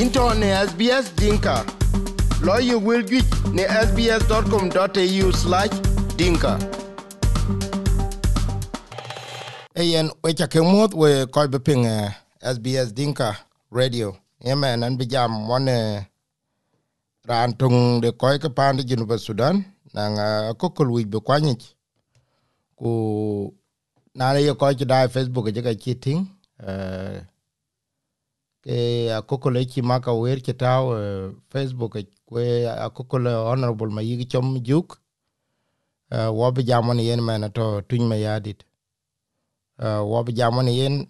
into ne SBS Dinka. Lawyer will get ne sbs.com.au slash dinka. Ayen wecha ke moth we koi be ping eh, SBS Dinka radio. Yemen an bijam one eh, rantung de koi ke pande Junuba Sudan nang eh, uh, kokol wij be kwanyich. Ku nana ye koi ki Facebook je ka chiting. Uh, ke akokole ci maka wer ke taw uh, Facebook ke akokole honorable mayi chom juk wo bi jamon yen mena to tuny me yadit. Wo bi jamon yen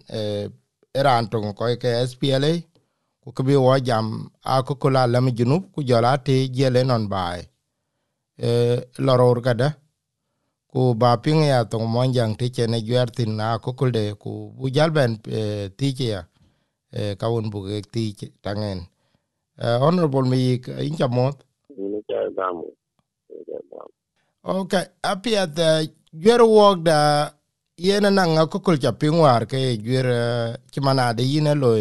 eran to ko ke SPLA ku kebi wo jam akokola lam junub ku jola te jele non bai e loror kada ku ba ping ya to monjang te chene gwertin na akokolde ku bu jalben tiche ya. eh, ka won bu ke ti tangen. Uh, honorable mi in jamot okay apia the gwer wok da yena na nga ko kul chaping war ke gwer chimana de yina lo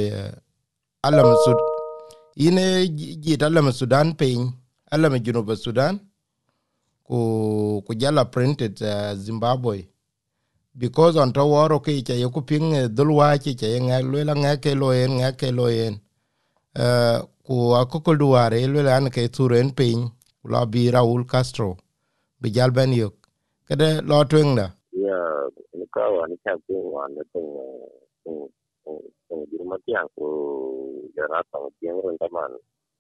alam sud yine jit alam sudan pin alam junuba sudan ku ku jala printed zimbabwe because on to woro ke che yoku ping dulwa che che nga lwe la nga ke lo en nga ke lo en uh, ku akoko duare le an ke turen pin la bi raul castro bi jal ben yok kede lo twen da ya ni ka wa ni cha ku wa ne tung tung tung di ma tiang ku ya ra tong tiang ron ta man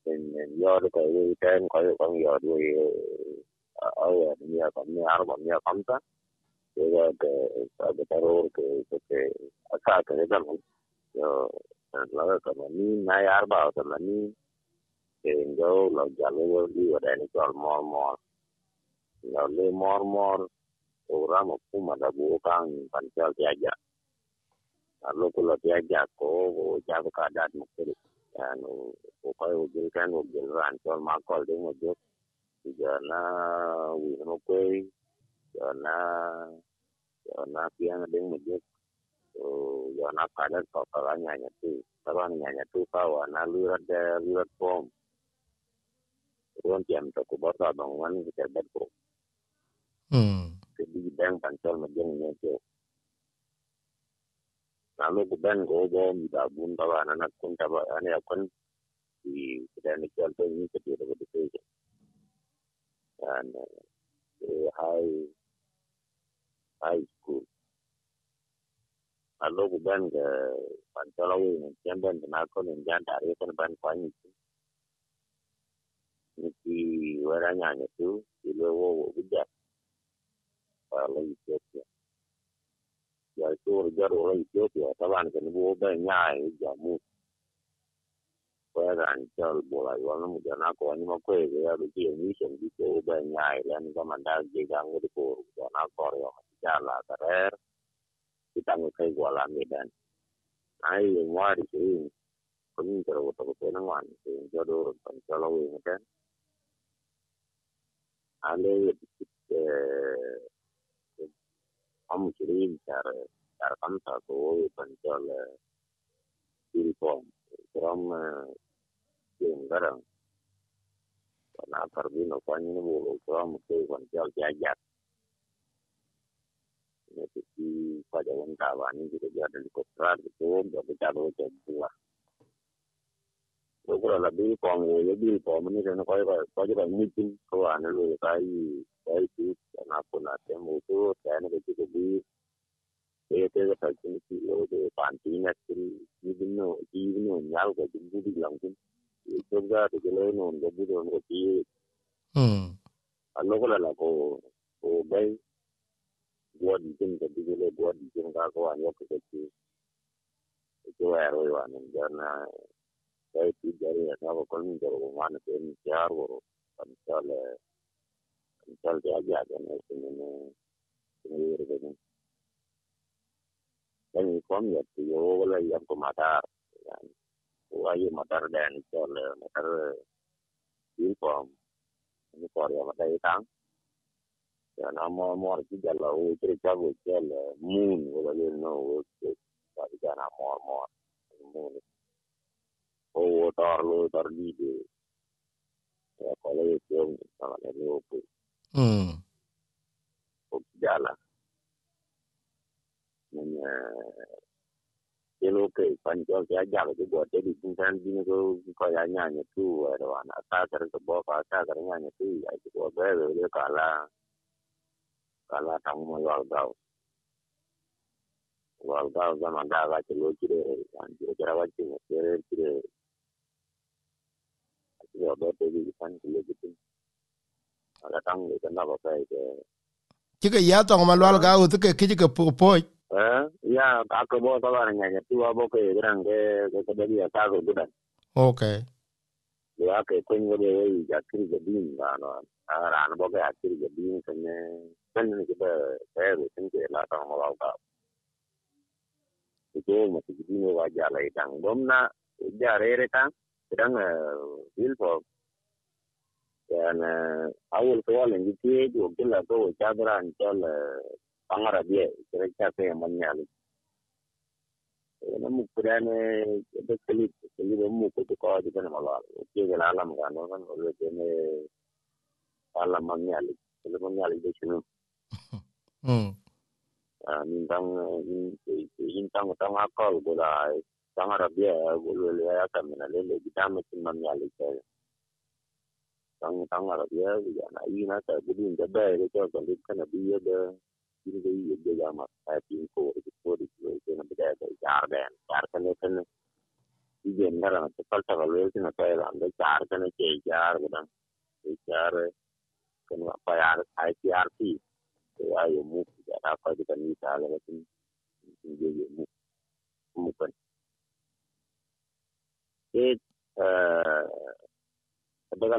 en yo de ko yi ten ko yo ko yo du a ya ni ya ko ni ar ma ni ya kam ta llega sabe terror que que que le damos yo la verdad como ni na ya arba o como ni que yo lo ya lo digo de ni todo mor mor lo le mor mor o ramo kuma da bu kan pan chal ya. Ya lo ko lo ya ya ko o ya ka da mo ke ano o ko o gil kan o gil ran chol ma ko de mo jo ya na wi no ko na na piang ding mo juk so yo na kada ko ka nya nya tu ka nya nya tu lu ra de lu ra pom. Ron tiam to ko ba dong wan ki ter bet ko hmm. Ke di dang pan chol mo jeng ne jo na lo ko ben go go mi da bun ka wa na kun ta ba ane ya kun di da ni chol to ni ke di ro high school. A lo ku ben ga pan chala wi ni chen ben na ko ni jan da re kan ban kwa ni ni ki wa ra nya ni tu ki lo wo wo bu ja pa lo yi ke ya ya tu ro ja ro yi ke ya ta ban kan wo ben nya kwayakantsalbola yona mujana ako wanyuma kwezi yalukiye ngisho ngise ube nyayi lani kamandaji kanguri kuru kujana koryo masijala karer kitangu kai gwala midan ai ngwari siin kuning kero kota kota nangwan siin jodo pancalo wing kan ale om kirim cara cara kamsa ko pancalo Ilkom, from garang na parbino kwani ni bo from ko pan chal ja ja ne ti kwa ja wan ta wa ni ko ja de ko tra ko do ta do te bua ko la bil ko ngo ye bil ko mani ne ko ko ko ja ni tin ko an lo ka yi ai ti na ko na te mo to ta ne ko ko bi e te ni lo ni no no nyal Dɔgɔda de in nɔ bɛ mɔgɔtigi ye ko o bɛ buwadijin da ko an yau kuka ce ikiwa ya rewa nan jana ya yi tijari ya saba kwalmin da rukun wani ta yi jihar wuro a misali misali da ya ji a gane su ne ne su ne yi rigajin wala yanku matar yani අය මටර දෑන චල මටර ඉල්පම් කොරයා මට ඒතං යනම මෝරකි ජල්ල ඕතර චග චල මූන් වලගන්න පරිගන මෝර් මෝර් මූන ඕටර්ලෝ තර්දීදේ කොලේ යෝම් සමග යෝපු හ්ම් ඔක් ජාලා chế lô kể phần cho cái giả cái bộ chế đi sinh sản đi nó có giá tu rồi đó anh ta cái cái bộ phá ta cái nhà nhà tu vậy cái bộ bé rồi cái cả là cả là thằng mà vào đâu vào đâu ra mà đã ra chế lô chỉ để anh chỉ cái ra chỉ một cái chỉ để cái bộ bé chế đi sinh cái lô chỉ tin là thằng người ta nó vào cái cái chỉ cái giá thằng mà vào cái ở cái cái cái Eh? ya ako bo ta ban nya tu abo ke gran ke ke ke dia ta go gudan. Okay ya ke kun go de yi ya kiri de din ga no ara an bo ke ya kiri de din ke ne ken ni ke ke ru ke la ta mo ba ke mo ti di wa ja la i bom na ja re re ta dang bil eh, po. Ya na awul ko wa le ngi ti go ke la go ja dran ta eh, pangara dia kira cha ke man nya li na mu kura ne de kali kali de mu ko ko ji kana mala ke ga la lam ga no kan o le ne ala man nya li le man nya li de chinu mm min tang in tang tang akol go la pangara dia go le ya ka mina le le kita me tin man nya li ke tang tang ara dia ya na i na ta bu din de be de ko ko kana bi ya de ta ko da ko da ko ke na da da jar da jar kan ne kan ije ndara na ta ta ga le na ta da da jar kan ne ke jar da jar kan wa pa ya ai ti ar ti ya yo mu ya da pa da ni ta ga tin je yo mu mu kan e eh daga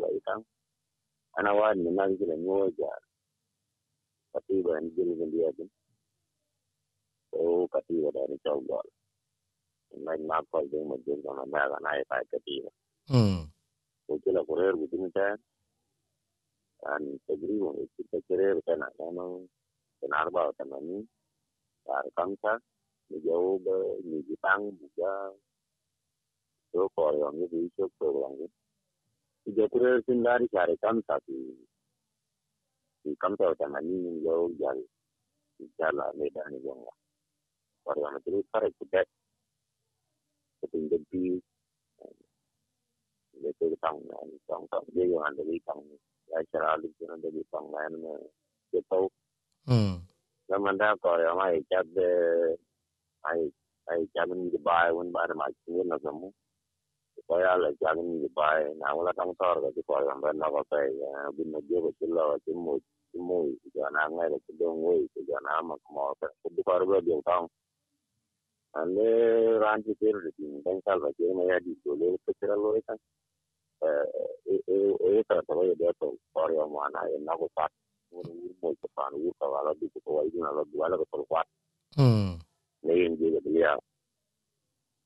ko itang ana wa ni na ngi na nyo ja. Ka ti ba ni jelo gendia din o ka ti ba da ni chaw gol nai ma ko de mo de na ma ga nai pa ka ti ba. Mm o ke la correr bu tin ta. An tegri wo ki ta correr ta na na na ba ta na ni. Ar kam ta. Ni ba ni ji tang bu ga so ko yo ni bi so ko ni ki jo correr tin la ri kare kam ta ti ki kam ta ta na ni ni jo ya ya la me da ni jo nga ko yo ni tri kare ku ta ko tin de pi để tôi tòng tòng tòng với hoàn để đi tòng lại cho nó đi cho nó đi tòng này nó tiếp tục mm nó mình đã coi ở mai chắc de ai ai chắc mình đi bài vẫn bài mà chỉ nên koyala changni bai na wala tang tor ga ko la ba na ko pe bin na je ko chilla wa chimu chimu ga na ngai ko do ngoi ko ga na ma ko ko ko ko ro ga tang ale ran ti ter de tin bang sal ba je ma ya di do le ko chira lo ka e e e ta ta ye de to ko ro ma na ye na ko pat ko ni mo ko pa ni ko wala di ko wa ni na lo wala ko ko wat mm ne yin je ga ya.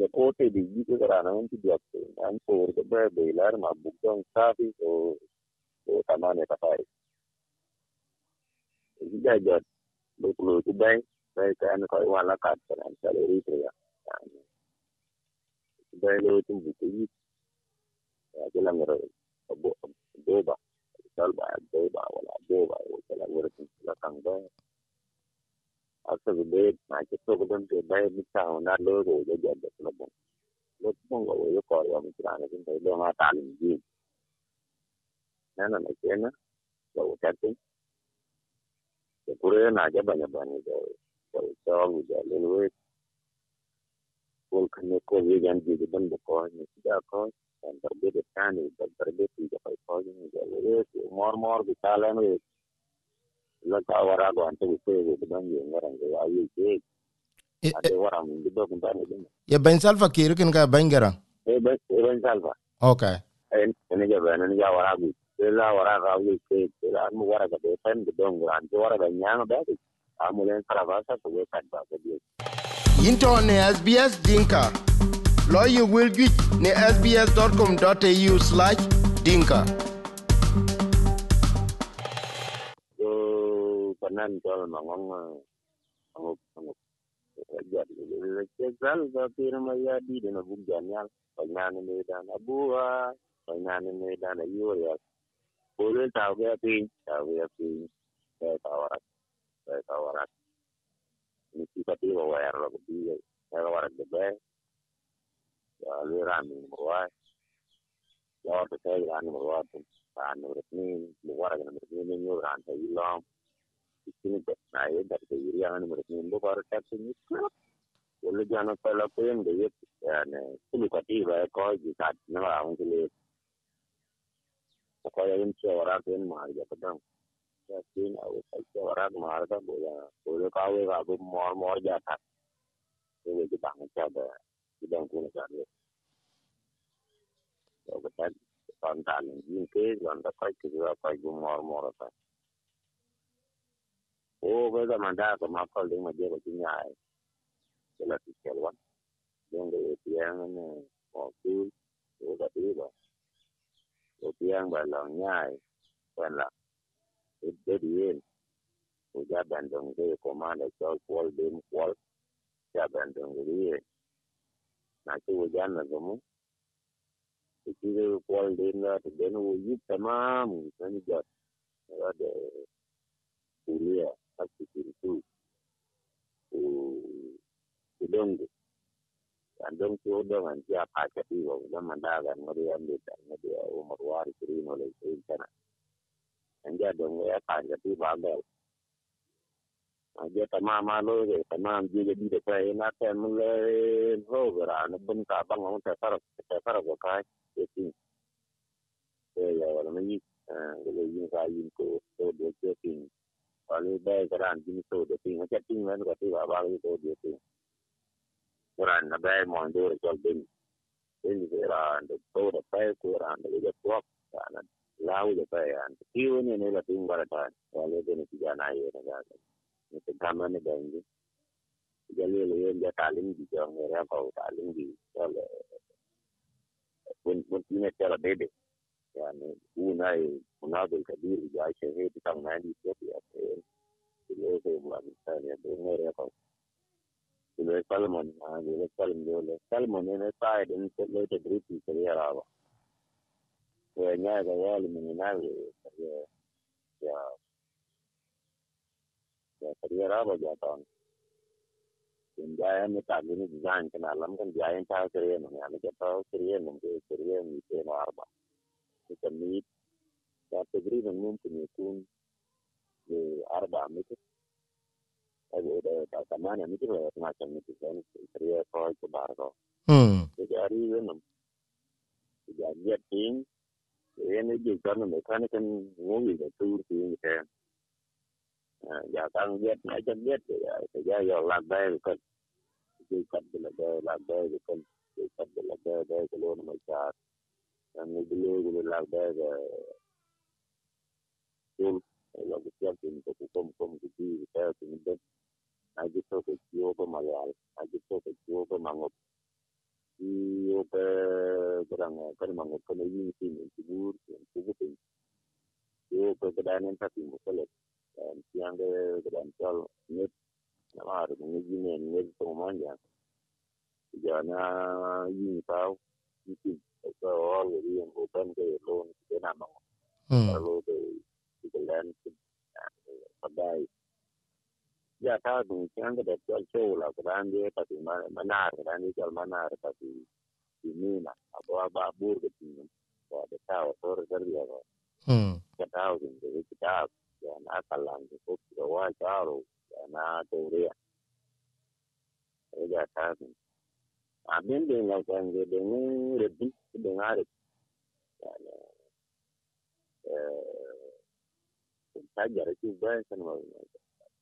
le ban da ki ni je mo lo je ya na ko ta ko rồi giờ cái làm để qua đằng này rất là mò và cái bằng mò mò về là đi giờ cô thì đi cái cái nó chỉ được anh cô cái bé bị là mà bụng trong sa thì cô cô tham ăn cái phải cái giờ giờ lúc lúc cái bé bé cái anh coi qua là cắt cái anh sẽ đi thì bé lúc chúng bị cái cái làm rồi bộ bộ ba misal ba ade ba wala ade ba wala wala tin sila asogoled nache sogolon tenda mitau na lo ko ya ya de lo bon lo bon go yo ko ya tra na kin lo ma ta ji na na na kena lo ta ti ke pure na ja ba ya ba ko so go ja le lo ko kan ko ye gan ji de ban ko ni da ko tan dar be de tan ni dar be ti ja ko ni ja le mor mor bi ta la laka wara go ante ko ko ko dan yo ke ate wara mun do kun tan ben salva kire ken ka eh, ben e ben ben salva. Okay. Eh, en en ya ben en ya wara go la wara ga yi ke la mu wara de fen de don ante wara ga ba de amulen karabasa ko we kan ba de into ne sbs dinka. Lawyer will ne sbs.com.au/dinka panan to ma ngong ngok ngok ya le ke zal ga pir ma ya di ne da na buwa panan ne da na yoria ko le ta ga pi ta ga pi wara ta wara ni si ka ti wa ya ro bi ya wara de be ya le ran ni mo wa ya ta ta ran ni mo wa ta no ni mo wara ga ni ni ni ran ta ilom sini na ye dar ke yiri yang ni ni bo par ta ni wala jana pala ko yen de yet yani kulu ka ti ba ko ji ta na ba un le ko ya yin ce wara ken ma ya ta dan ya tin a ko ce wara ma ta bo ya ko le ka we ko ga zaman da ka ma kawai ma je ko tinya ai da la ti kelwa don da ya tiya ne ko ku ko da ti ba ko tiya ba la nyai ban la de di yen ko ja ban don de ko ma da ko ko de mu ko ja ban don de yen na ci wo jan na gumu ti ti ko ko de na ti de no yi tamam ni ni jot da haki tu u udongo andong tu udong an tia pa cha ti wo da manda ga ngori an de ta ngori o marwari kri no le tin kana ja ya pa cha ti ba ga ja ta lo ge ta ma ji ge di de pa na ta mu le ho ga ra na bun ka bang on ta far ta far ko wala ko de wala ba ga ran ji to de ti ma cha ti ngan ko ti ba ba to de ti ran na bai mo ndo ro jol bin bin ze ran de to da pai ko ran de ge to ran la u de pai an ti u ne la tin ba ta wa le de ne ti ja na ye na ne يعني يكون هاي مناظر كبيرة جاي شهير بتاع نادي سيتي أتين اللي هو مع الثانية بينه ريقو اللي سلمون يعني اللي سلم دولة سلمون هنا ساعد إن اللي تدريب في كبير هذا وإنها غيال من هنا يا يا كبير هذا جاتان in jayen ni tabini design kana lam kan jayen ta kare mun ya ne ta kare mun ke kare mun ke na arba بكميه يعني تقريبا ممكن يكون أربعة متر. أو 8 متر ولا 12 متر لأن السرية طويلة بعرضها. تقريبا يعني يبين آه، يعني, يعني يجي كان ميكانيكا موي بتور في مكان يا كان يد ما جد يد يا يا لا باي كل يجي كبل لا باي كل يجي كبل لا باي كل لون ما يصير nama yang ni dulu dulu lag bay ke tul kalau kita tin ke hukum hukum kita kita tin ben aja tu ke jiwa ke malayal aja tu ke jiwa ke mangop pe kadang kan mang ko na yin tin sigur yang kubu tin yo pe kadang en tapi mo kale en tiang de kadang chal net na mar ni yin en net to manja na yin tao yin ko all yin ko pen ke lo ke na mang lo de ke len padai ya ta manar manar aba tor ya ba. Ka din ya na kalan ko ko wa taro ya na. Ya ta. Abin da la kan ge de ni re bi de ngare. Ya na eh ta jara ki ba san ma.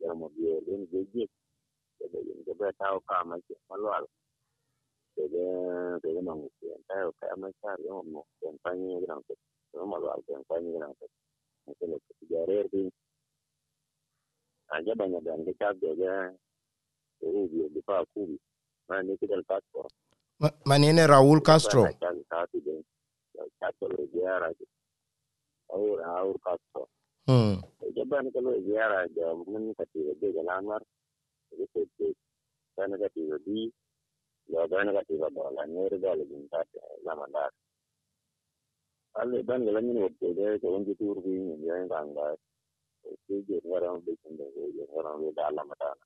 Ya mo biyo den ge ge. De de ba tawo ka ma ki malwal. kege kege nong kien ta o ka ma sa yo mo ne ke le ke ya re ri a ja ba nya dan ke ta de ga ru bi mani kidel passport manine Raul Castro Raul Castro hmm jaban ko lo ziara ja mun ka ti de galamar de ko de kana ka ti di ya bana ka ti ba dola ne ri dola din ta la mandar alle ban la min wo de ko on ji tur bi ni ya nganga ti je waram de ko de waram de ala matana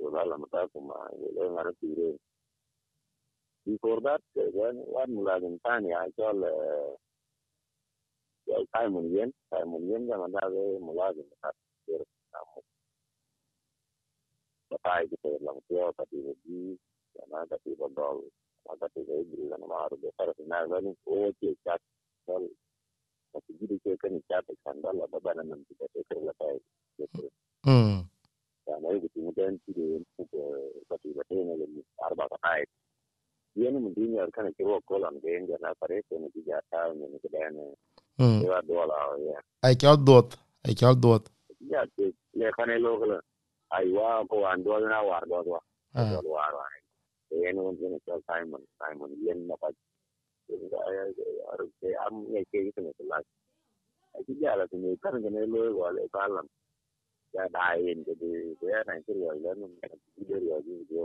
mata ko da la mata kuma le ngara tire before that then one mulazim tani ya jol ya Simon Yen Simon Yen ga manda be mulazim ta kir namu batai ke lang tio ta di di na ta di bodol ta di di na maru be tar na ga ni o ke chat dol Kasi jadi ke kan chat sandal la baba na nan kita ke la nayokuthi umuntu ayempilo yemfundo basibasene arbabahayi yena mundini arikana kirwa kola ngenge na parese ni kija tawe ni kidane ewa dola ya ai kya dot ai kya dot ya te le kane lokala ai wa ko ando na war do do do wa yena mundini kya simon simon yen na pa ar ke am ne ke yitu kala ai kija la ne kan ne lo wa le kalam ya dain jadi dia nanti ya video ya video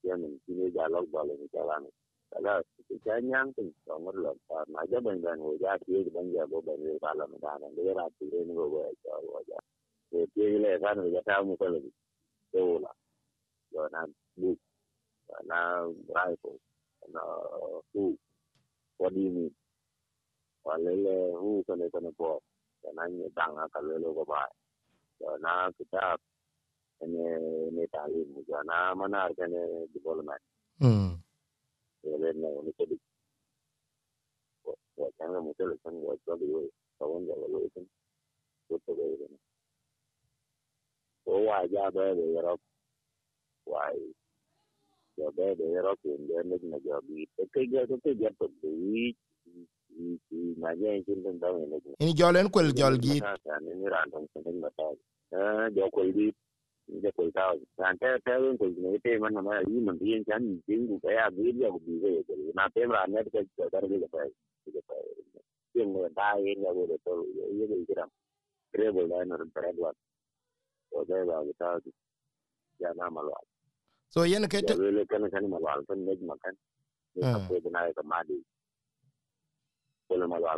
dia mungkin dia jalok balik jalan kalau kita nyangkut nomor lompat aja banyak wajah dia banyak beban di dalam dan dia rapi ini gue wajah dia ile kan tahu muka lagi itu lah jangan buk na rifle na hu body ni walele hu kana kana po kana ni tanga kalelo ko ba na kita ne ne talim jana manar kene development. Mm ele ne ne kedi wa kanga mutel kan wa tsabi wa tawon da walo kan ko to ga ne ko wa ja ba yaro wa ya ba ko ne na ja bi. Te ke ga to ke ja to bi na ja in tin da ne ini jolen kwel jol gi ne ni ran tong ma ta eh jo ko di ja ko ta ran te te wen ko ne te man ma yi man yin chan tin ku ya bi ya ku bi ve ko na te ran ne ke ta ga ga pa ga pa yin ne da yin ya go to ye ga gira kre bo da no re wa ko da ba ga ta ya na ma lo so yen ke ya le kan kan ma lo kan ne ma kan ne ka Ah. ko da na ka ma di ko le ma lo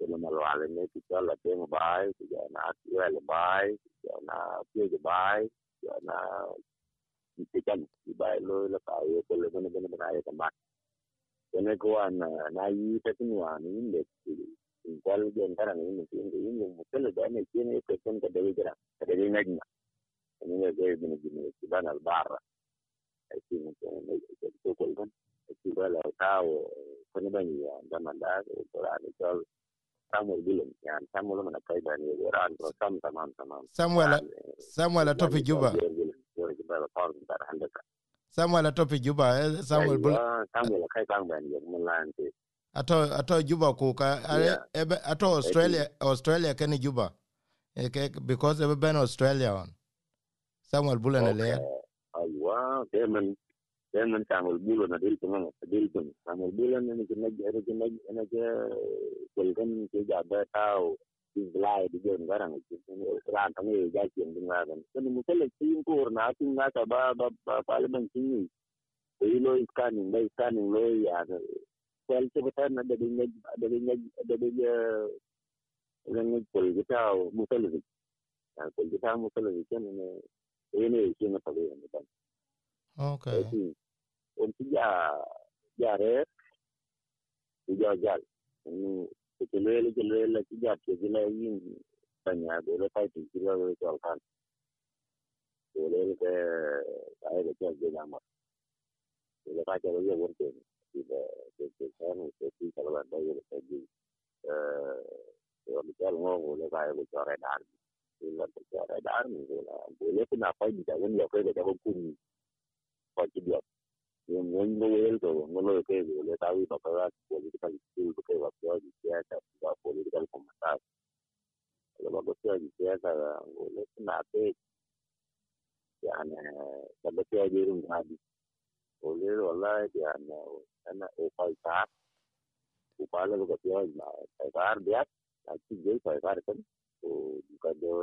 kan ne ke ne ka ma di gira and ko le ma lo ne ki ta la te ma bai ki ja na ki wa le bai ki ja na ki ja bai ja na ki kan ki bai lo la ka ye ko le ne ne ne na ye ka ma ne ko an na yi ta tin wa ni ne ki kwal gen tara ni ni ni ni ni mo tele da ne ki ne ko kan ka da gira ka da ne na ni ne ga ni ni. Ni ki ban al barra ai ki mo ne ko ko kan? Ki ba la ta o ko ne ba ni ya da man da ko ra ni ko Samuel Bilim yani Samuel mana kaida ni ran ko sam tamam tamam. Samuel samuel atopi juba. Samuel atopi juba eh, samuel bul Samuel kai kang ban ti ato ato juba ku ka ebe ato australia australia kene juba. Eh, because ebe ben australia on. Samuel bulen le aywa temen دايما تعمل bulan وانا ديلت منك ديلت منك تعمل بول انا كنجي انا كنجي انا كولغن كيجا باتا و izlai di jon garang ran tangi ja kien din ngaran kan musal tin ko na tin na ta ba ba paliban tin ni lo iskanin ba lo ya kwal ce ba na da ada da ada da din ran ko gita musal din ko gita musal din ne ne ne shi na fare ne ban okay dan tiga jare tiga jal ini kelele kelele tiga kelele ini tanya dulu saya tiga dulu soal kan kelele ke saya ke tiga nama. Kelele kaca dulu wortel tidak tidak kan itu kalau ada yang lagi kalau kita ngomong boleh saya bicara dan bila bicara dan boleh. Kenapa tidak kan ya kita dapat kunci kau Uongozi wetu uongolote kuleta wito kwa political skill kwa watu wa kisiasa kwa political combatants. Kwa watu wa kisiasa ngoleta na pe yani sababu ya jiru ngadi. Ole wallahi yani ana ufaita upala kwa kwa na tar dia aki je tar kan तो उनका जो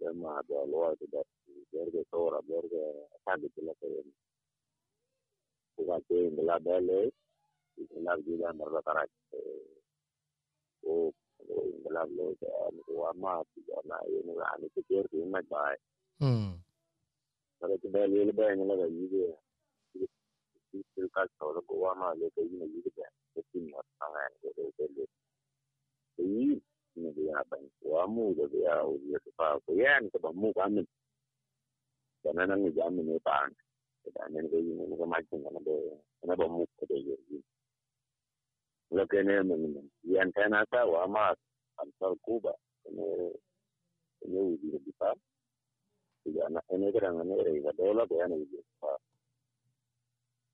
jamaah ada luar tidak berge sora berge di sini saya ini bukan sih nggak lagi lah merasa karat oh nggak lo jangan kuama tidak ini lah ini pikir macam apa kalau tidak dale lebih ini lah gaji dia ini silkat sora kuama lebih ini gaji dia ke sini orang kan kalau dale ini no veía bankuamu da veía uriya tupa kuyan ka bamu kamin dana nan ni jamu ne pa an da nan ga yin ne ga makin na da na bamu ka da yi lake ne mun nan yan ta na ta wa ma an sar kuba ne ne uri di tupa ya na ne ga nan ne re ga dola ko ya ne ji pa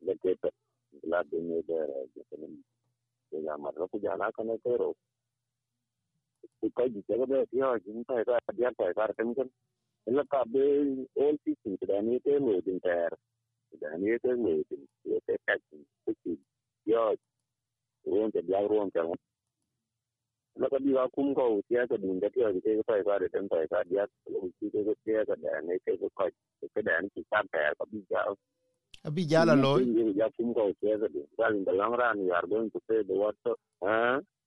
lake ta la de ne da ga nan ya ma ra ku jana ka ne because Jagabati or Jinta, they are Tiger Look, they all teaching to the Anita Loading there. The Anita Loading, the attacking, pushing, yours. Won't a black room. Look at the Akumko, theatre being that you are the Tiger Tiger, the Tiger, the Tiger, the Tiger, the Anita, the Coach, the Sedan, the Tiger, the Big Girl. A big yellow lawyer. In the long run, you are going to pay the water. Huh?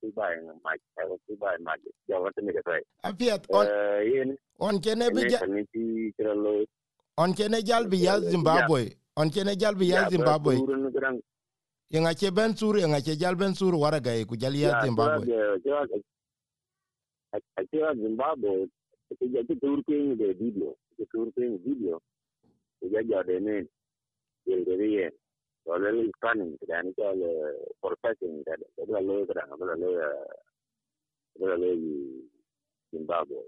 Cuba yang mak kalau Cuba mak jawab tu mereka tu. Apiat ah, eh, on iya on kene bija. On kene jal bija iya, iya, Zimbabwe. On kene jal bija Zimbabwe. Yang aje ya ben sur yang ache jal ben sur waraga ku jal ya Zimbabwe. Aje Zimbabwe. Kita jadi tur kini video. Kita tur kini video. Kita jadi ni. Jadi ni. వాళ్ళు వెళ్ళి స్పందించడానికి వాళ్ళు ప్రోత్సహించారు ఎదురలో ఇక్కడ అమరలో ఎదురలో ఈ జింబాబే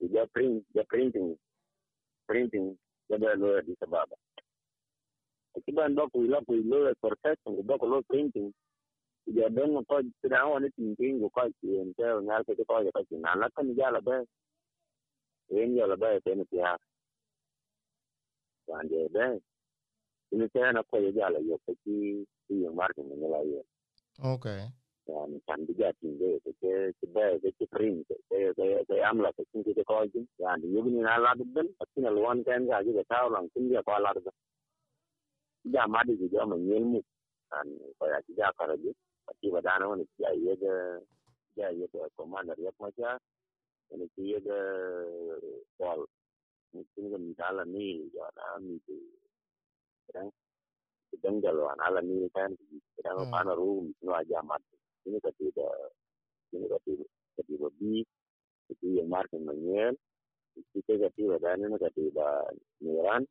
ఇదే ప్రింట్ ద ప్రింటింగ్ ప్రింటింగ్ ఎదురలో Addis Ababa akiba ndoko ya perfection ndoko lo printing. Ya beno ko tira wani tinting ko ki ente nyal ke ko ya ki na la kan ya la ba en ya la ba ya ni ya wan ba. Initially nakoye jalayo peki iyo margin ngalayo. Okay. Yani kan bija tinde ke kibe ke print. Ke ke ke amla ke kinki ke koji yani na ladben atina lwan kan ga ji ta lan kin ya kwa ladben. Ja madi ji ja man yelmu kan ko ya ji ja karaje ati badana wani ya ye ga ya ye ga ya kuma ja ne ki ye ga ball ni na kadang sedang wan alam ini kan kirang hmm. pana room no aja mati ini kati udah ini kati kati lebih kati yang marken manyen kiti kati badan ini kati da niran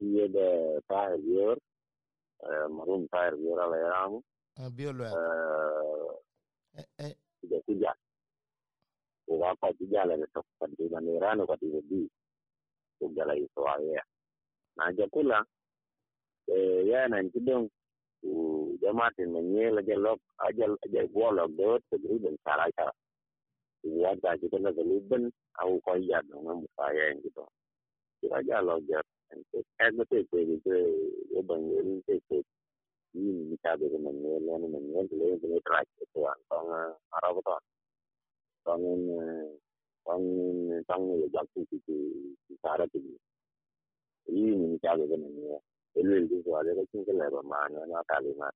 kiye eh, da tahir bior eh, marum tahir bior ala yamu eh, bior ya? eh eh tidak uga apa tidak la ne tok kati da niran kati babi kuja la najokula ya na ntidong u jamaatin manyela jalok ajal ajal golok dot tegriben saraka ya da kita na galiben au ko ya no ngam saya yang gitu kira jalo ja ekmete ke gitu ya bang ini ke ke ini kita ada manyela ni manyela le ni itu an tong arab to tongin tongin tongin ya jakti အရေးယူမှုကြားခဲ့တဲ့အနေနဲ့ဒီလိုလူစွာလည်းချင်းကလည်းပမာဏနာတာလေးမှာ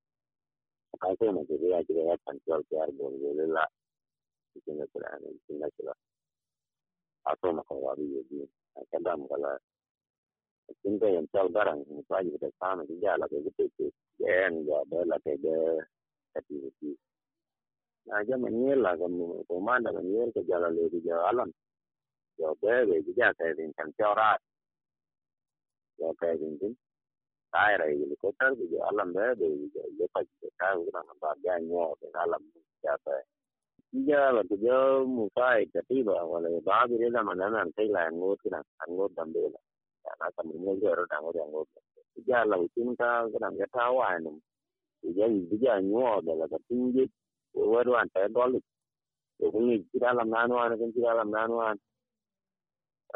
အခါကျမှဒီရကျတဲ့ဆန်ကျော်ကြားဘုံလေးလာဒီကိစ္စကလည်းဒီကိစ္စကအဆုံးမခေါ်ပါဘူးဒီကတမ်းကလည်း inda yanzu ಉಪಯೋಗಿಸಿ ತಾಯರೈದು ಕೊಟ್ಟಿಗೆ ಅಲ್ಲಂದೆ ದೇವಿಗೆ ನಮ್ಮ ಅಧ್ಯಾಯ ಕಾಲಂ ಜಾತ giờ là từ giờ mù sai cái tí bà và lại ba cái đấy là mà nó làm cái là ngô cái nào ăn ngô đầm đấy là nó tầm ngô giờ rồi đang ngô đang ngô bây giờ là chúng ta cái làm cái tháo hoài nè bây giờ bây giờ ngô để là cái tinh dịch của vợ đoàn trẻ đó lực để cũng như chúng ta làm nan hoan cũng chúng làm nan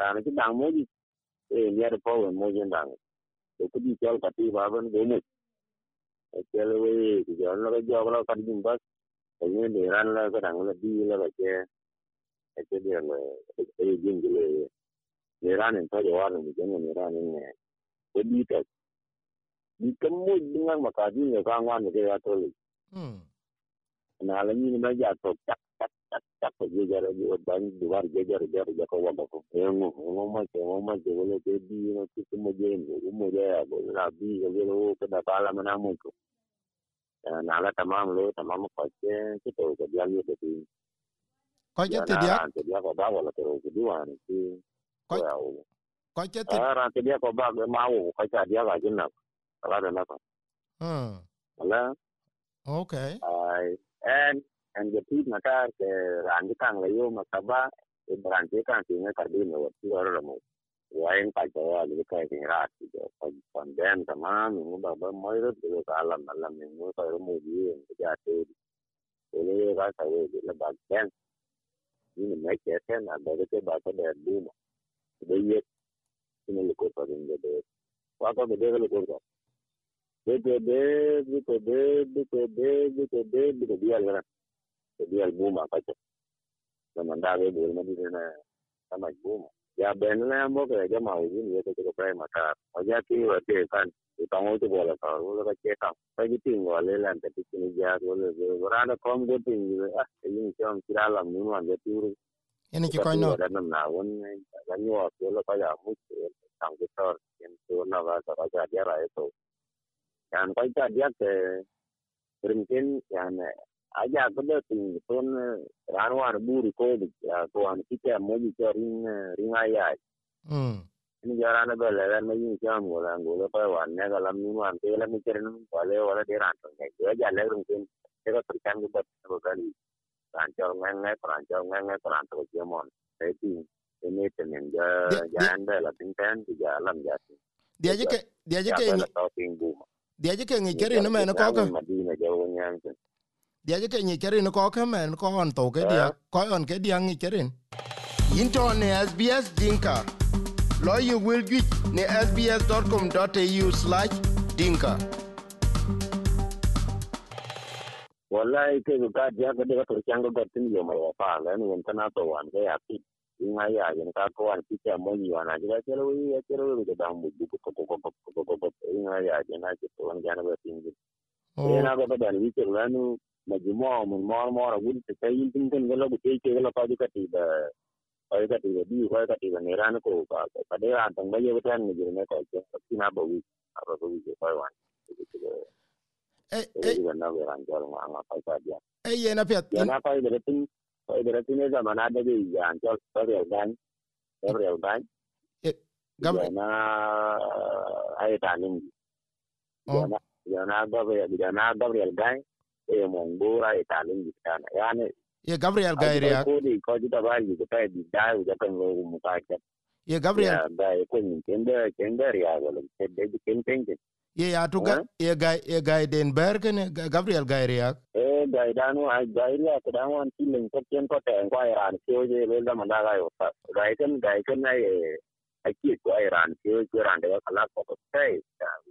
à cái đang mới e nyar pawen mo jendang e kudi chal kati baban dene e chal we ki jal na jog la kan jim bas e ne de ran la ka dang la bi la ba che. E che de la e jim de le ne ran en pa jawar ni jen ne ran en ne e bi ta bi kam mo dingang ma ka ji ne ka ngwan ne ke ya to li na la ni ma ja to ta tak tak tak ko je jara di war je jara jara ja ko ko e ngo ma ke ngo ma ke wala ke di no ki ko mo je ngo mo je ya bo na bi ko je lo ko da pala mana mo ko na la tamam lo tamam ko ke ke to ko dia ni de ti ko je te dia? te dia ko ba wala to ko di wa ni ti Ko- ko ko je te ara te dia ko ba ma wo ko ta dia ga jinna kala da na ko hmm. Ala okay. Ai en en ge ti na ta ke ran ji kang le yo ma ka ba e ran ji kang ti ne ka di no ti ro ro mo wa en ka jo ya le ka ti ra ti jo ko kon den ta ma mi mo ba ba mo ro de ka la na la mi mo ka ro mo di en ja te ko le ga ka we le ba den ni me ke te na ba ke ba ko de du mo de ye ni le ko pa de de wa ko de le ko jadi album apa aja mandaba de una na, sama gumu ya benle ambo ke ya mau ini ya ke prai mata. Oja ki wate kan utango to bola boleh tahu, ka ke ka pagi tinggal wale tapi kini ja ulo de berada kom go tinggal. ah ini chom kirala munu an ya tiru ini ki kau Ada nam na won ya ni. Wa ulo ka ya mu tang tor en to nama va ka dia lah itu. Yang kau koi dia ke mungkin yang aja kuda ting ton ranwar buri ko dik ko an kita mo ji ring ring aya mm ni jara na bela ran ma yin jam ko lan ko pa wan ne ga lam ni wan te lam ni keren wale wala de ran to ngai ya ja le rung tin te ko tri kan ba ko ga ni ran jo ngai ngai ran jo ngai ngai ran to je mon te ti te ne te men ga ja an bela tin tan ti ja lam ja ti dia je ke dia je ke dia je ke? ngi keren no me no ko ko dia je ke ni keri no ko ko men ko on to ke dia ko on ke dia ni keri into ne sbs dinka lo you will get ne sbs.com.au/dinka wallahi ke ga dia ga daga to kyang ga tin yo mai fa la ni kana to wan ga ya ti in ai ya yin ka ko ti ta mo yi wana ga ke lo ya ke lo ga da mu du ko ko ko ko ko ko ko in ai ya na ke to wan ga na ba tin yana ga da ni ke ranu majmu'a mun mawar mawar gudu ta kai yin tinkin gala ku ce ke gala kwaji kati da kwaji kati da biyu kwaji kati da ne ranu ko ka ka dai a tambaye wata ne girme ka ce kina ba wi a ba wi ke kwaji wani Ey, yana fiat. Yana kwaji da tin kwaji da tin ne zamana da bai ya an ta kwaji da Gabriel Ban. Gabriel. Na ayi talin. Yana vijana Gabriel Gai e Mongora e Talingi sana yani ye Gabriel Gai ya kodi ko jita bali ko pa di dai ja kan lo mu ka cha ye Gabriel Gai ko ni kende kende ya wala ke de di kentenge ye ya tu ga ye Gai ye Gai den ber ken Gabriel Gai ya e Gai danu ai Gai ya ko dan wan ti ko ken ko ta en kwa ya ni ko je le da ma da ga yo ta Gai ken Gai ken ai aki ko ai ran ke ko ran de kala ko ko sai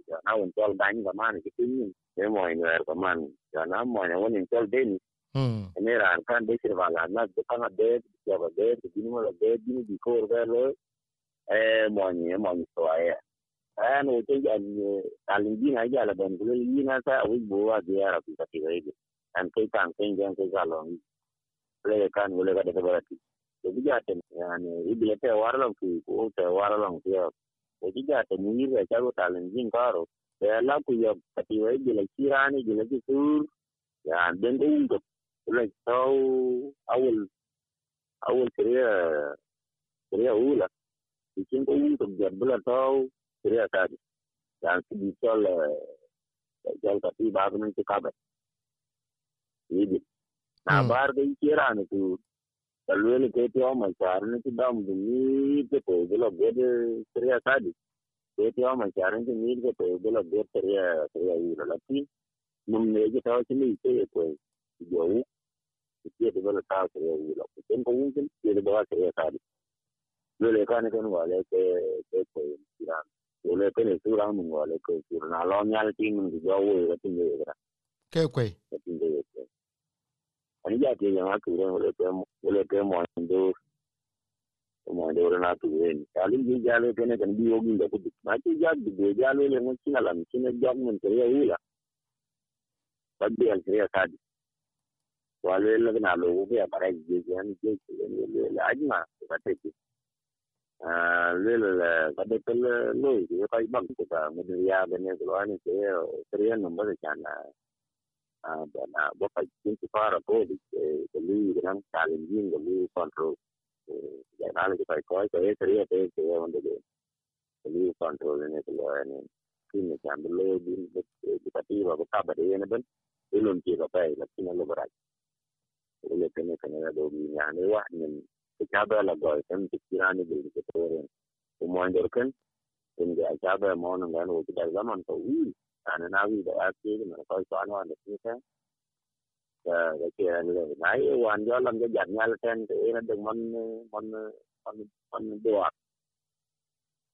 ya na un tol dan ga man ke tin e mo ni er ko man ya na mo ni won tol den hmm ne ran kan de sir wala na de kan de ya ba de de ni mo de ni di ko ga lo e mo ni mo ni so ai an o te Jadi jatuh, yani ini dia waral ku, ku waral ku Jadi jatuh ni dia cakap challenging karo. Bela ku ya pati wai gila kirani gila kisur. Ya dan dia untuk like tahu awal awal kerja kerja ula. Ikin hmm. ku untuk jadul tahu kerja tadi. Dan sebisa lah jauh tapi baru nanti kabar. Ini. Nah, bar gay kirani tu. Kalwele ke ti oma charne ti dam du ni ke to gelo gede kriya sadi ke ti oma charne ti ni ke to gelo gede kriya kriya ura lati num ne je taw ti ni ke ko jo u ti ti gelo taw kriya ura ko ten ko un ti de ba kriya sadi lele ka ne kan wale ke ke ko tiran lele ke ne sura mun wale ko sura na lo nyal ti mun jo u ti ne ga ke ko ti ne ga Anillati llamakuren uleke mwandur mwandur na tuwen kali ji jale kene kan bi ogi le kudu là ji jag de jale le ngon sina lam sina jag men tere ila badde al tere kadi wale le na lo ubi abara ji ji an ji le le le ajma kate ji ah le le le kade pel le ji cái bang ko ta mun ya bene ko ani tere tere number chana chana na boka jinsi fara ko di ke lu dengan challenging ke lu control. Ya na le kai ko ko e kriya te ke on de ke lu control ne ke lo ne kin ne kan de lo di di pati wa ko ka ba de ne ben e lo ki ka pa la kin lo bara le ke ne ke ne ya ne wa ne ke ka ba la go tem ti kirani de ke to re ko mo ndor ken in ga ka ba ga ki da zaman wi ana nawi da aki mà coi toán hoa được như thế. Ờ, Để kìa ờ, người nãy hoàn gió lâm cho dành nha là trên thì nó đừng mon mon mon mon đồ ạ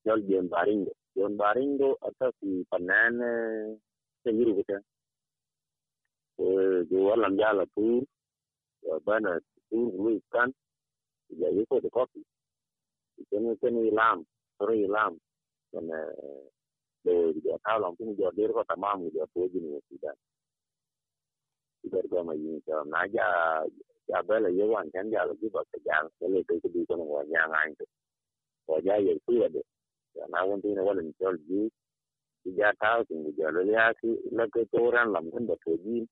nhớ dồn baring dồn baring đó ở đó thì phần nan ờ, cái gì vậy chứ gió lâm gia là tour và bên là tour người can giờ yếu có được copy cho nên cái này làm rồi làm. Cái này leo lijatalo lakini jaderwa tamamu lijapoji ni sudan idargama yinsa na ja jabela yewan kan ja lagi ba ka jang sele ke kudu ko no wanya ngang to waja de na won wala ni tol ji ja ta tin ja le ya ki la lam kan da poji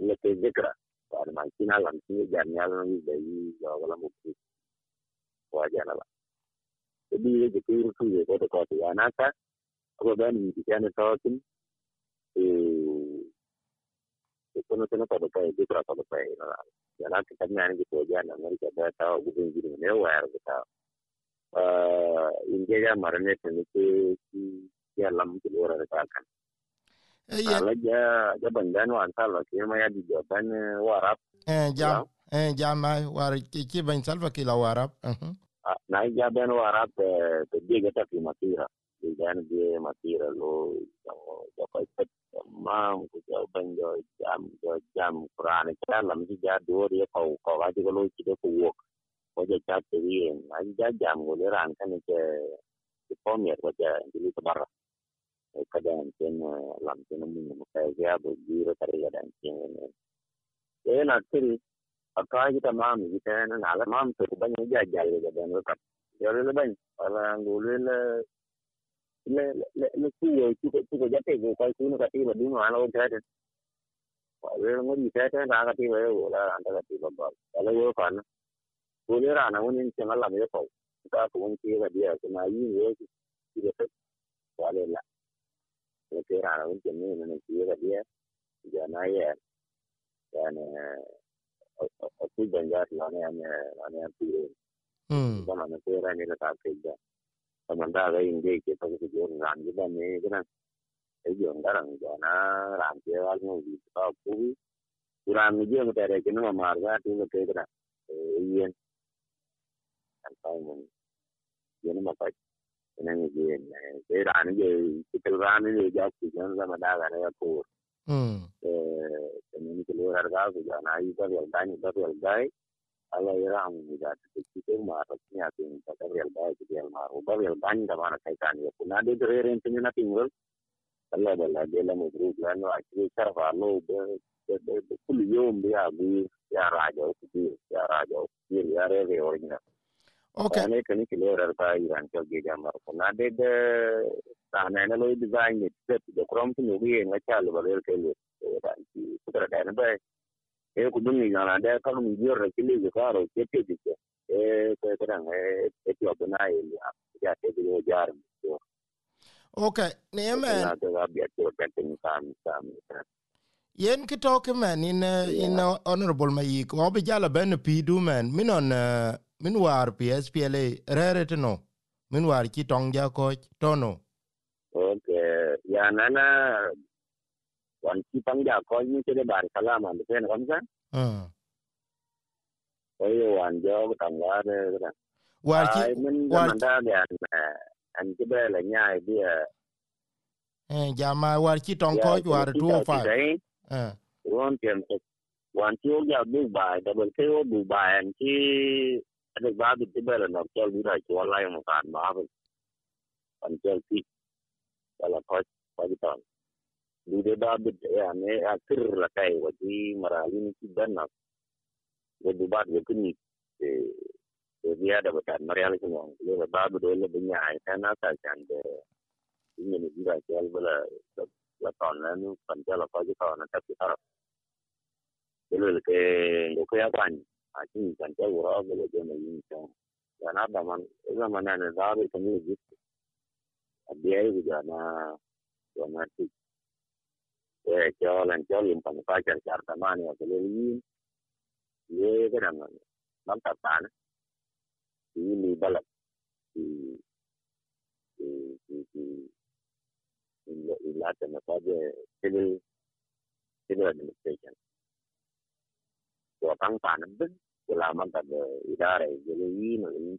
le ke zikra ma kina lam tin ja ni ala ni yi ja wala mu ki waja na ba bi ye ke ku ku ye ta ko ben mi ti ne to tin eh kono kono ko ko di tra ko ko na ya na ti kan ni ko ja na ngari ka da ta gu bin ji ne wa ya ta eh inge ja marne te ni ke ya lam ti ora ta kan ala ja ja bandan wa ta la ke ma ya di ban warap eh jam eh jam mai war ki ki ban salva ki la warap na ja ban warap te de ga ta fi matira dia jo ko pet mam ku jo ban jo jam jo jam quran ka lam ji ja do ri ko ko ga ji lo ji ko wo ko jo cha te ri na ja jam go le ran kan ke ke po mi ko ja ji ko bar ka dan ken lam ken mun mo ka ja bo ji ro tare ga dan ne e na tiri aka ji ta mam ji ta na na la mam to ban ja ja ga dan ka yo le ban ala ngule chiều chú chú có dắt thì coi chú nó cái mà đúng mà nó chơi được vậy nó có gì chơi chơi ra cái vậy là anh ta cái bấm bấm cái là vô phần chú nhớ ra nó nên xem nó làm cái phổi ta cũng kia là điều cái này như vậy thì được quá lên là cái kia là nó chuyện như nó kia là điều giờ này cái này ở cuối bên đó là anh em là anh em tiêu Ừ. Còn là cái này là tạm thời Samantara in dai ke ta ku jon ran ji ba ne gina ai jon garan jona ran ke al mu ji ta ku Quran ni je mu tare ke no mar ga ti mu ke gina yin an ta mun yin ma pa ina ni je ne ke ran je ke ran ni ja ku jon Samantara ne ko mm eh ni ke lo rar ga ku jona ai ba ga ni ba ga ala era amnidaa dudduutii maatii nyaatiin bakka realbaa itti elmaa roba realbaa ni dhabaan akka isaanii yookiin naannoo dirree reenti ni nafi muras balaa balaa deela mudurii jiran achii sarfaa loo kuliyyoon biyaa guyyu yaa raajaa ofii yaa raajaa ofii yaa reeree orinya. Kaanee kani kilee rarbaa jiraan cabgee jaamar kunnaa deega saanayna loo dizaayinii dizetti dokuramti nuyi yeenga caalu baleer keelloo kudura dhaayina baay'ee. Eh, e kudumi nyala de kanu mi yor re kili ge karo ke te ke e eh, ko ko dan e eh, e ti obo na e ya ya te di ne jar okay ne men na de ga bi te ben te mi kam yen ki toke men in in honorable mayik o bi jala ben pi du men. Min on min war pspla rere tino min war ki tong ja ko tono okay ya nana còn chi tăng giả coi như cái bàn kala mà được khen không chứ ờ coi hoàn do cái tầng đó đây cái này à. hoàn chi mình mình ra để anh cái bê là nhai đi à. Eh jama war chi tong ko war tu fa eh won tiền thực hoàn chi ya bu bai da bel ke bu bai anh chỉ anh ba bị cái bê là nó cho đi lại cho lại một cản mà anh chơi chi là coi coi cái tầng ton du de ba bi ya ne a kir la kai wa ti marali ni ti ben na wo bu ba de ku ni e e biya da ba mariali ko non le ba bi de le bi nya ai ta na ta chan de ni ni bi ra kel bala la ton na nu pan kel ko ji ton na ta ti ta Jadi ke lo ke apa ni? Aci kan dia orang boleh dia menyimpang. Dan ada man, itu mana ada dari kami gitu. Dia itu juga na, dia nanti. Eh, jalan jalan pang pacar carta mana ya boleh ini. Ye kan mana? Nampak tan. Ini balak. Di di di di ila ila tena saja civil civil administration. của tăng phản nó đức của làm ăn tập ý đa này giờ lấy ý mà lấy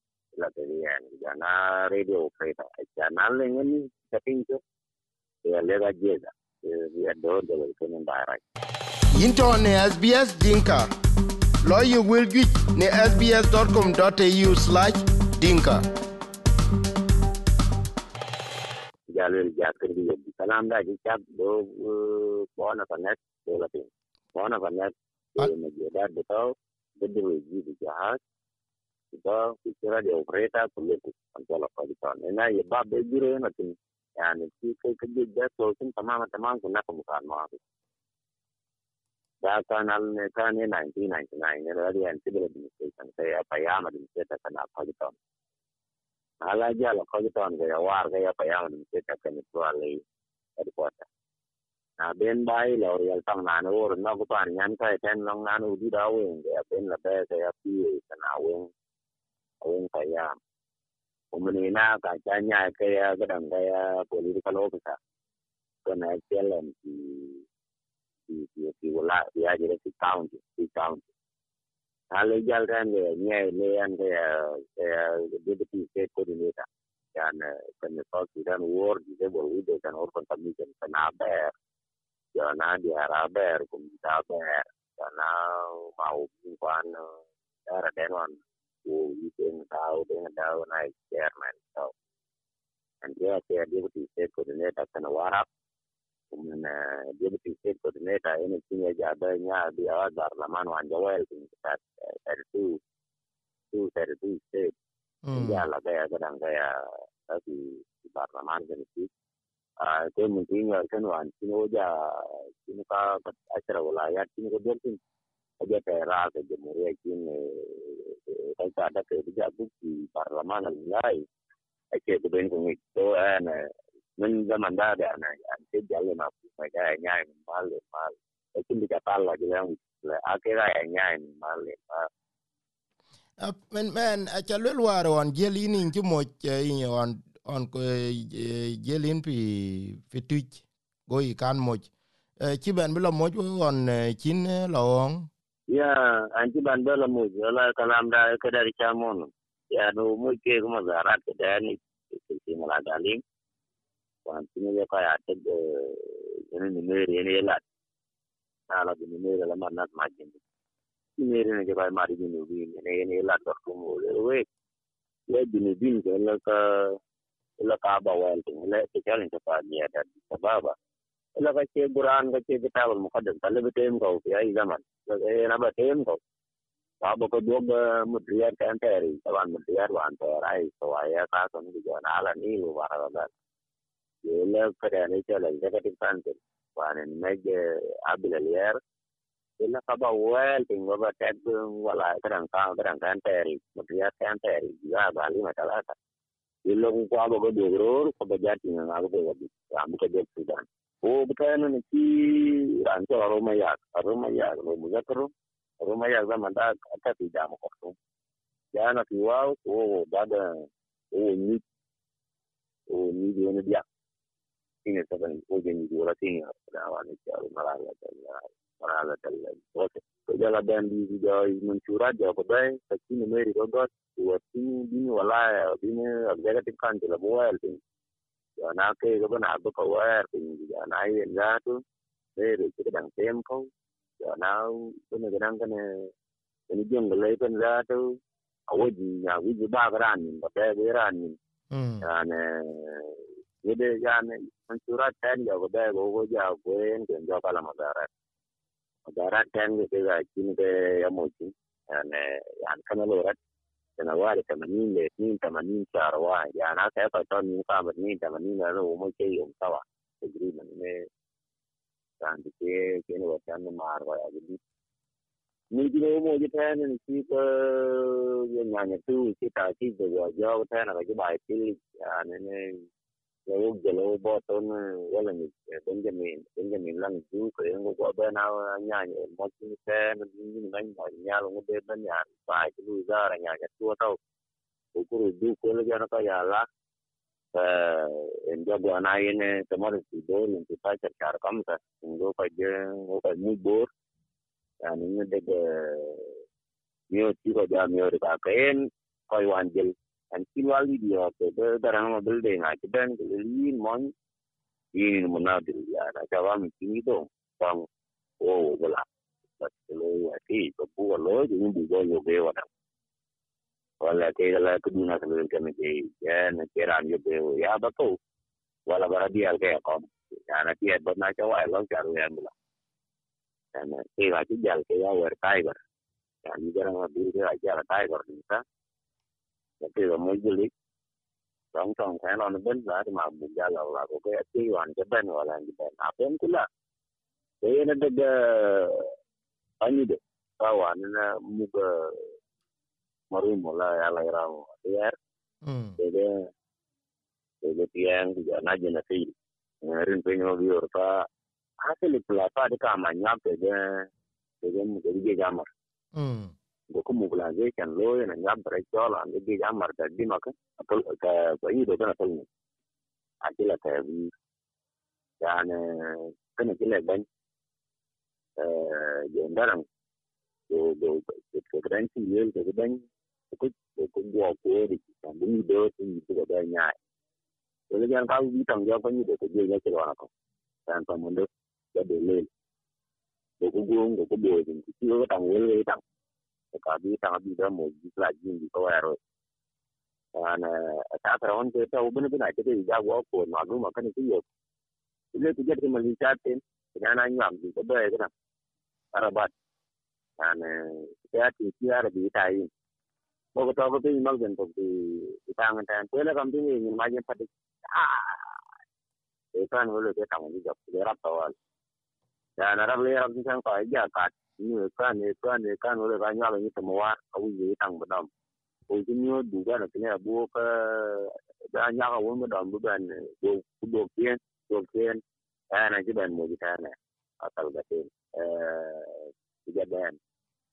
la jana radio operator jana lengen setting tu ya lega jeda ya do de kenen dara into ne sbs dinka. Lawyer will get ne sbs.com.au slash Dinka. jalel jakir bi yobbi salam da ji chat do bona fa net do la tin bona fa net do me jeda do to de de ji bi jahas da kutura da operator kullum Allah kwalita ina ya ba bai gire yana tun yani shi kai ka je da so sun tamama tamam kun naka mukan ma ku da kanal ne ta ne 1999 ne da yan civil administration sai ya fayama din sai ta kana kwalita ala ji ala kwalita ga ya war ga ya fayama din sai ta kana tuwale headquarter na ben bai la real tam na no na ko pan yan kai ten long na no di da wen ya ben la ba ya pi na wen wen pa ya o mene na ka cha nya ka ya ga dang ga ya political officer ko na chelen ti ti ti ti wala ya je ti county ti county hal jal kan le nye le an ke deputy state coordinator dan kan South Sudan war di de bol ude kan or kon tamisen kan aber ya na di araber kum di aber kana mau kwan era den wan wo iten tau den tau na chairman so and yeah ke deputy state coordinator kana warap kumen deputy state coordinator ene tinga jabe nya bi awa barlaman wan jawel tin kat 32 two 32 state ya la ga ga dan ga ya di barlaman ga ni a ko mun tinga kan wan tino ja tino ka achara wilayat tino ko dortin aja حاجات عراق الجمهورية يكون قلت رجع بكي برلمان الولاي أكيد بينكم تو أنا من زمن ده أنا يعني تبدي على ما في مجال يعني من مال لمال لكن بتطلع كده أكيرا يعني من مال لمال men men a cha lwel war on jelin in ki mo in on on ko jelin pi pi tuj go i kan mo chi ben bilo mo on chin lo on ya anci ban bela mu la kalam da ka dari chamon ya no mu ke kuma zarat ke da ni ke mala daling wan tini ya ka ya te de ni ni mere ni la ala ni mere la man nat majin ni mere ni ke ba mari ni ni ni ni la to ko mo le we le bi ni bin ke la ka la ka ba wa le ke challenge pa ni da sababa la ila kace Qur'an kace kitab al-muqaddas kala betem kau fi ai zaman ena betem kau sabo ko dog mutriyar kan tayari taban mutriyar wan tayarai so aya ka son di jana ala ni lu bara da ye la kada ne chala ida ka tin kan tin wan en meg abil al-yar ila kaba wal tin go ba tad wala kadang ka kadang kan tayari mutriyar kan tayari ya bali matalata ilo ku ko abo go dogror ko ba jati na go go bi ambu ka dog sudan وبكان في رانتو روما ياك روما ياك لو مذكر روما ياك زمان دا كاتي جامو كفتو جانا في واو هو بعد هو نيت هو نيت وانا بيا هنا سبن هو جنيت ولا تيني هذا وانا جارو مرالا مرالا تلا وقت فجلا بان دي جاي منشورات جا بداي سكين ميري دوغات وتين دين ولا دين executive council of oil na ke go na nào ko wa pin thì giờ nãy en ra tu de ri ke dang tem ko ya na cái ne cái này, cái ni jong le pen ga tu a wo ji ya wi ji ba ga ni ba te ga ra ni ya ne ye de ya ne an sura ten ya go de go go ja go en ken jo kala ma ga ra ma ga ra ten ge cái chi ne ya mo chi à nè, ya ka ne lo سنوات 80 ل 2 80 شهر واحد يعني حتى يطلع من مقام 2 80 لانه هم شيء سوا تقريبا كان بكي كان وكان مع أربعة جديد من جلو مو جتان نسيب يعني تو كتاتي بواجه وتانا رجب عيتي يعني لو لو بوتون ولا مش بنجامين بنجامين لان جو كريم وقو بنا نياني موتين سن من من نيال مو دي بنيا باي لو زار نيا تو تو وكرو دو كل جانا كا يالا ان جو انا ين تمر في دور ان في باي شهر كم تا ان جو كاج هو كاج مو بور يعني ندق ميو تيجو جا ميو ريكا كين كوي وانجل ken ko wan jel an kilwali dia ke darang ke ben ke lin mon yin mo na dir ya na ka wa mi ni do bang o but ke lo ya ti ko bu lo ni bu go yo be wa na wala ke la ke me ke ya na ke ran yo be ya ba to wala bara dia ke ko ya na ti na lo ya bala na ke ga ti jal ke ya wer ya ni ke ya ni cái là mới du lịch trong trong cái nó bên là thì mà mình ra là là cái cái hoàn là apa yang kula thế nên được anh đi tahu anh là muka maru mulai alai rau ya jadi jadi tiang juga naja nasi rin penyo biar ta hasil pelapa di kamarnya jadi jadi jadi dia jamar goku mobilization loo yana nyabra chola ande gi amar ta dima ka apol ka bayi do na tolni akila ta bi yani kana kila ban eh jendaran do do ko granti yel ko ban ko ko go ko ri ta bi do ti ko da nya ko le jan ka bi tang ja ko ni do ko je ga ko na ko tan pa mundo da de le ko go ngo ko bo ti ko tang wel tang ka bi tang bi da mo ji la ji ni ko wa ro ana ta ta on ke ta ubin bin ake da ya. Go ko ma ma kan ki yo ile ku jet ke mali ta tin ina na nyam di ko ba ga arabat. Ana ya ti ti ara bi ta yi ko ko to ko bi mag den to bi ta ngan ta ko le kam bi ni ma pati ah! E kan wo le ke ta ngi job le rap tawal. Ya na rap le rap san ko ya ka ni kan ni kan ni kan wo le ga nya ba ni to mo wa ko yi tang ba dam ko ji ni du ga na ne bu ka da nya ga wo mo dam bu ban do do kien do kien ana ji ban mo na atal ga tin eh ja ban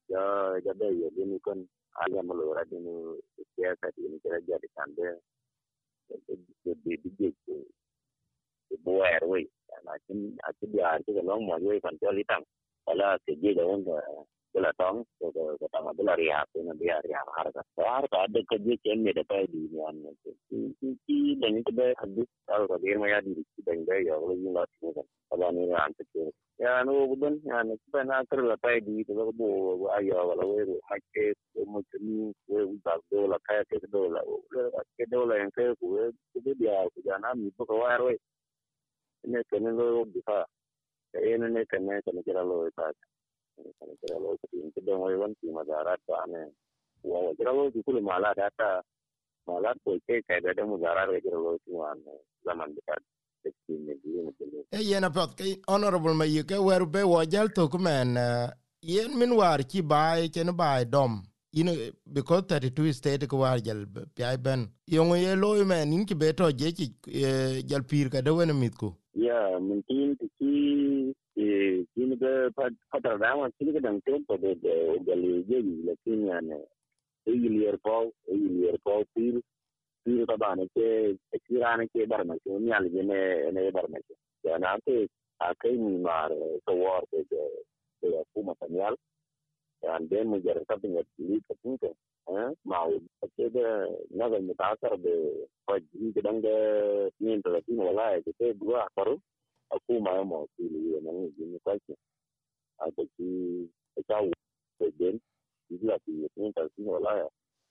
yo ja be yo ni kon ala mo lo ra ni ya ka ni kira ja di kan de de de de de bo er we na chin a chi dia chi ga long mo we kan cho li ojalá que llegue onda de la tom de de tama de la ria que no dia ria har ka har ka de ke je chen ne de pa di ni an ne ki ki ki de ni de hadu al ka de ma ya di ki de de yo le yin la ti ne ala ni an te ke ya no bu den ya ne pa na kar la pa di de ko bo a yo la we ru ha ke mo ti ni we u da do la ka ke do la o le ke do la en ke ku we ku de ya ku ja na mi bu ka wa ro ne ke ne lo bi fa e ne ne ke ne ke ne kira lo ta ne kira lo ke tin ke do wan ti ma dara ta ne wa wa kira lo ti ku mala da ta mala ko ke ka da da mu dara re kira lo ti wan zaman de ta e yen apoth ke honorable ma yike wer be wo jal to kumen yen min war ki bai chen bai dom. Ino because 32 state ko war jal pi ben. Yongo ye loy men in ki beto je ki jal pir ka de wen mit ko ya min tin ti ki e kin be pata da ma tin ga dang to de de jal je ni le tin ya ne e yilier po e yilier po pir pir ka ba ne ke kira ne ke bar ma ke ni al je ne ne bar ma ke ya na ke a kai ni mar to war ke de ku ma tanyal and then we get something at least I think ma ce da na zanyi ta hasar da ni gidan da yin talatin wala ya ce duwa a faru a kuma ya masu ne ya nan yin kwaki a kwaki a kyawu da den zuwa su yi yin talatin wala ya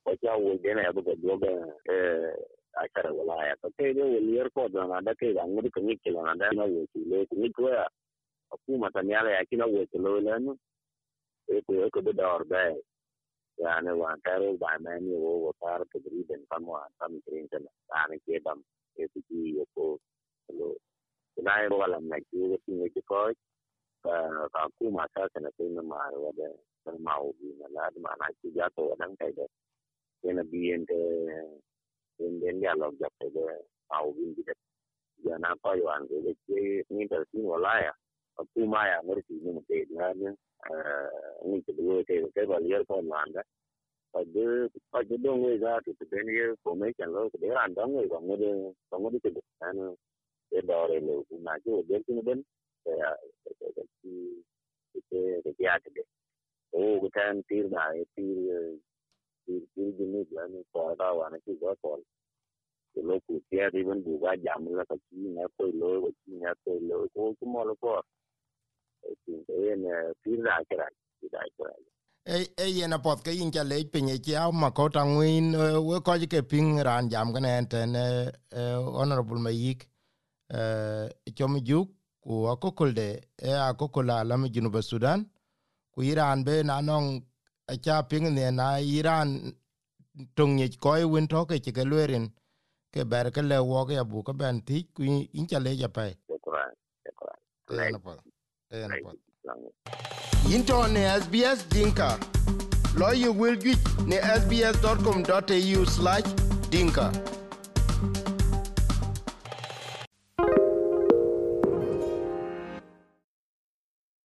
a kyawu da yana ya buga dogon a kare wala ya ta kai dai waliyar kodon na da kai da an gudu kan yi kilomita na wakilai kuma kuwa a kuma ta niyala ya kina wakilai lanu ke lo le no eko eko be dor be yani wan taro ba mani wo wo tar ke driden kam wan kam krin tan ani ke dam e ti ki ko lo nai ro wala na ki wo ti ne ko ka ka ku ma ta kana ke na ma ro de san ma o bi na kuma ya murti ni mu dai na ni ni ke duwe te ke ba liyar ko manda padu padu dong we za tu te ni ko me kan lo ke ran dong we ko ngode ko ngode te an e ba re lo ku na ju de ni ben ya ki ke ke ya te de o ku tan tir na e tir tir tir ji ni ya ni ko da wa na ki go ko lo ku ti ya di ben bu ga jam la ka ki na ko lo ko ki na ko lo ko ku mo lo ko yen e yen apoth ke yin chale pinye chia ma kota ngwin we koji ke ping ran jam gane enten honorable mayik. Chomi juk ku akokolde e akokola alami junuba sudan. Ku iran be na nong acha ping ne na iran tong ye koi win toke ke lwerin ke ber ke le wo ke abu ke ben ti ku in chale ja pai en pot. Into ne SBS Dinka. Lo you will get ne sbs.com.au/dinka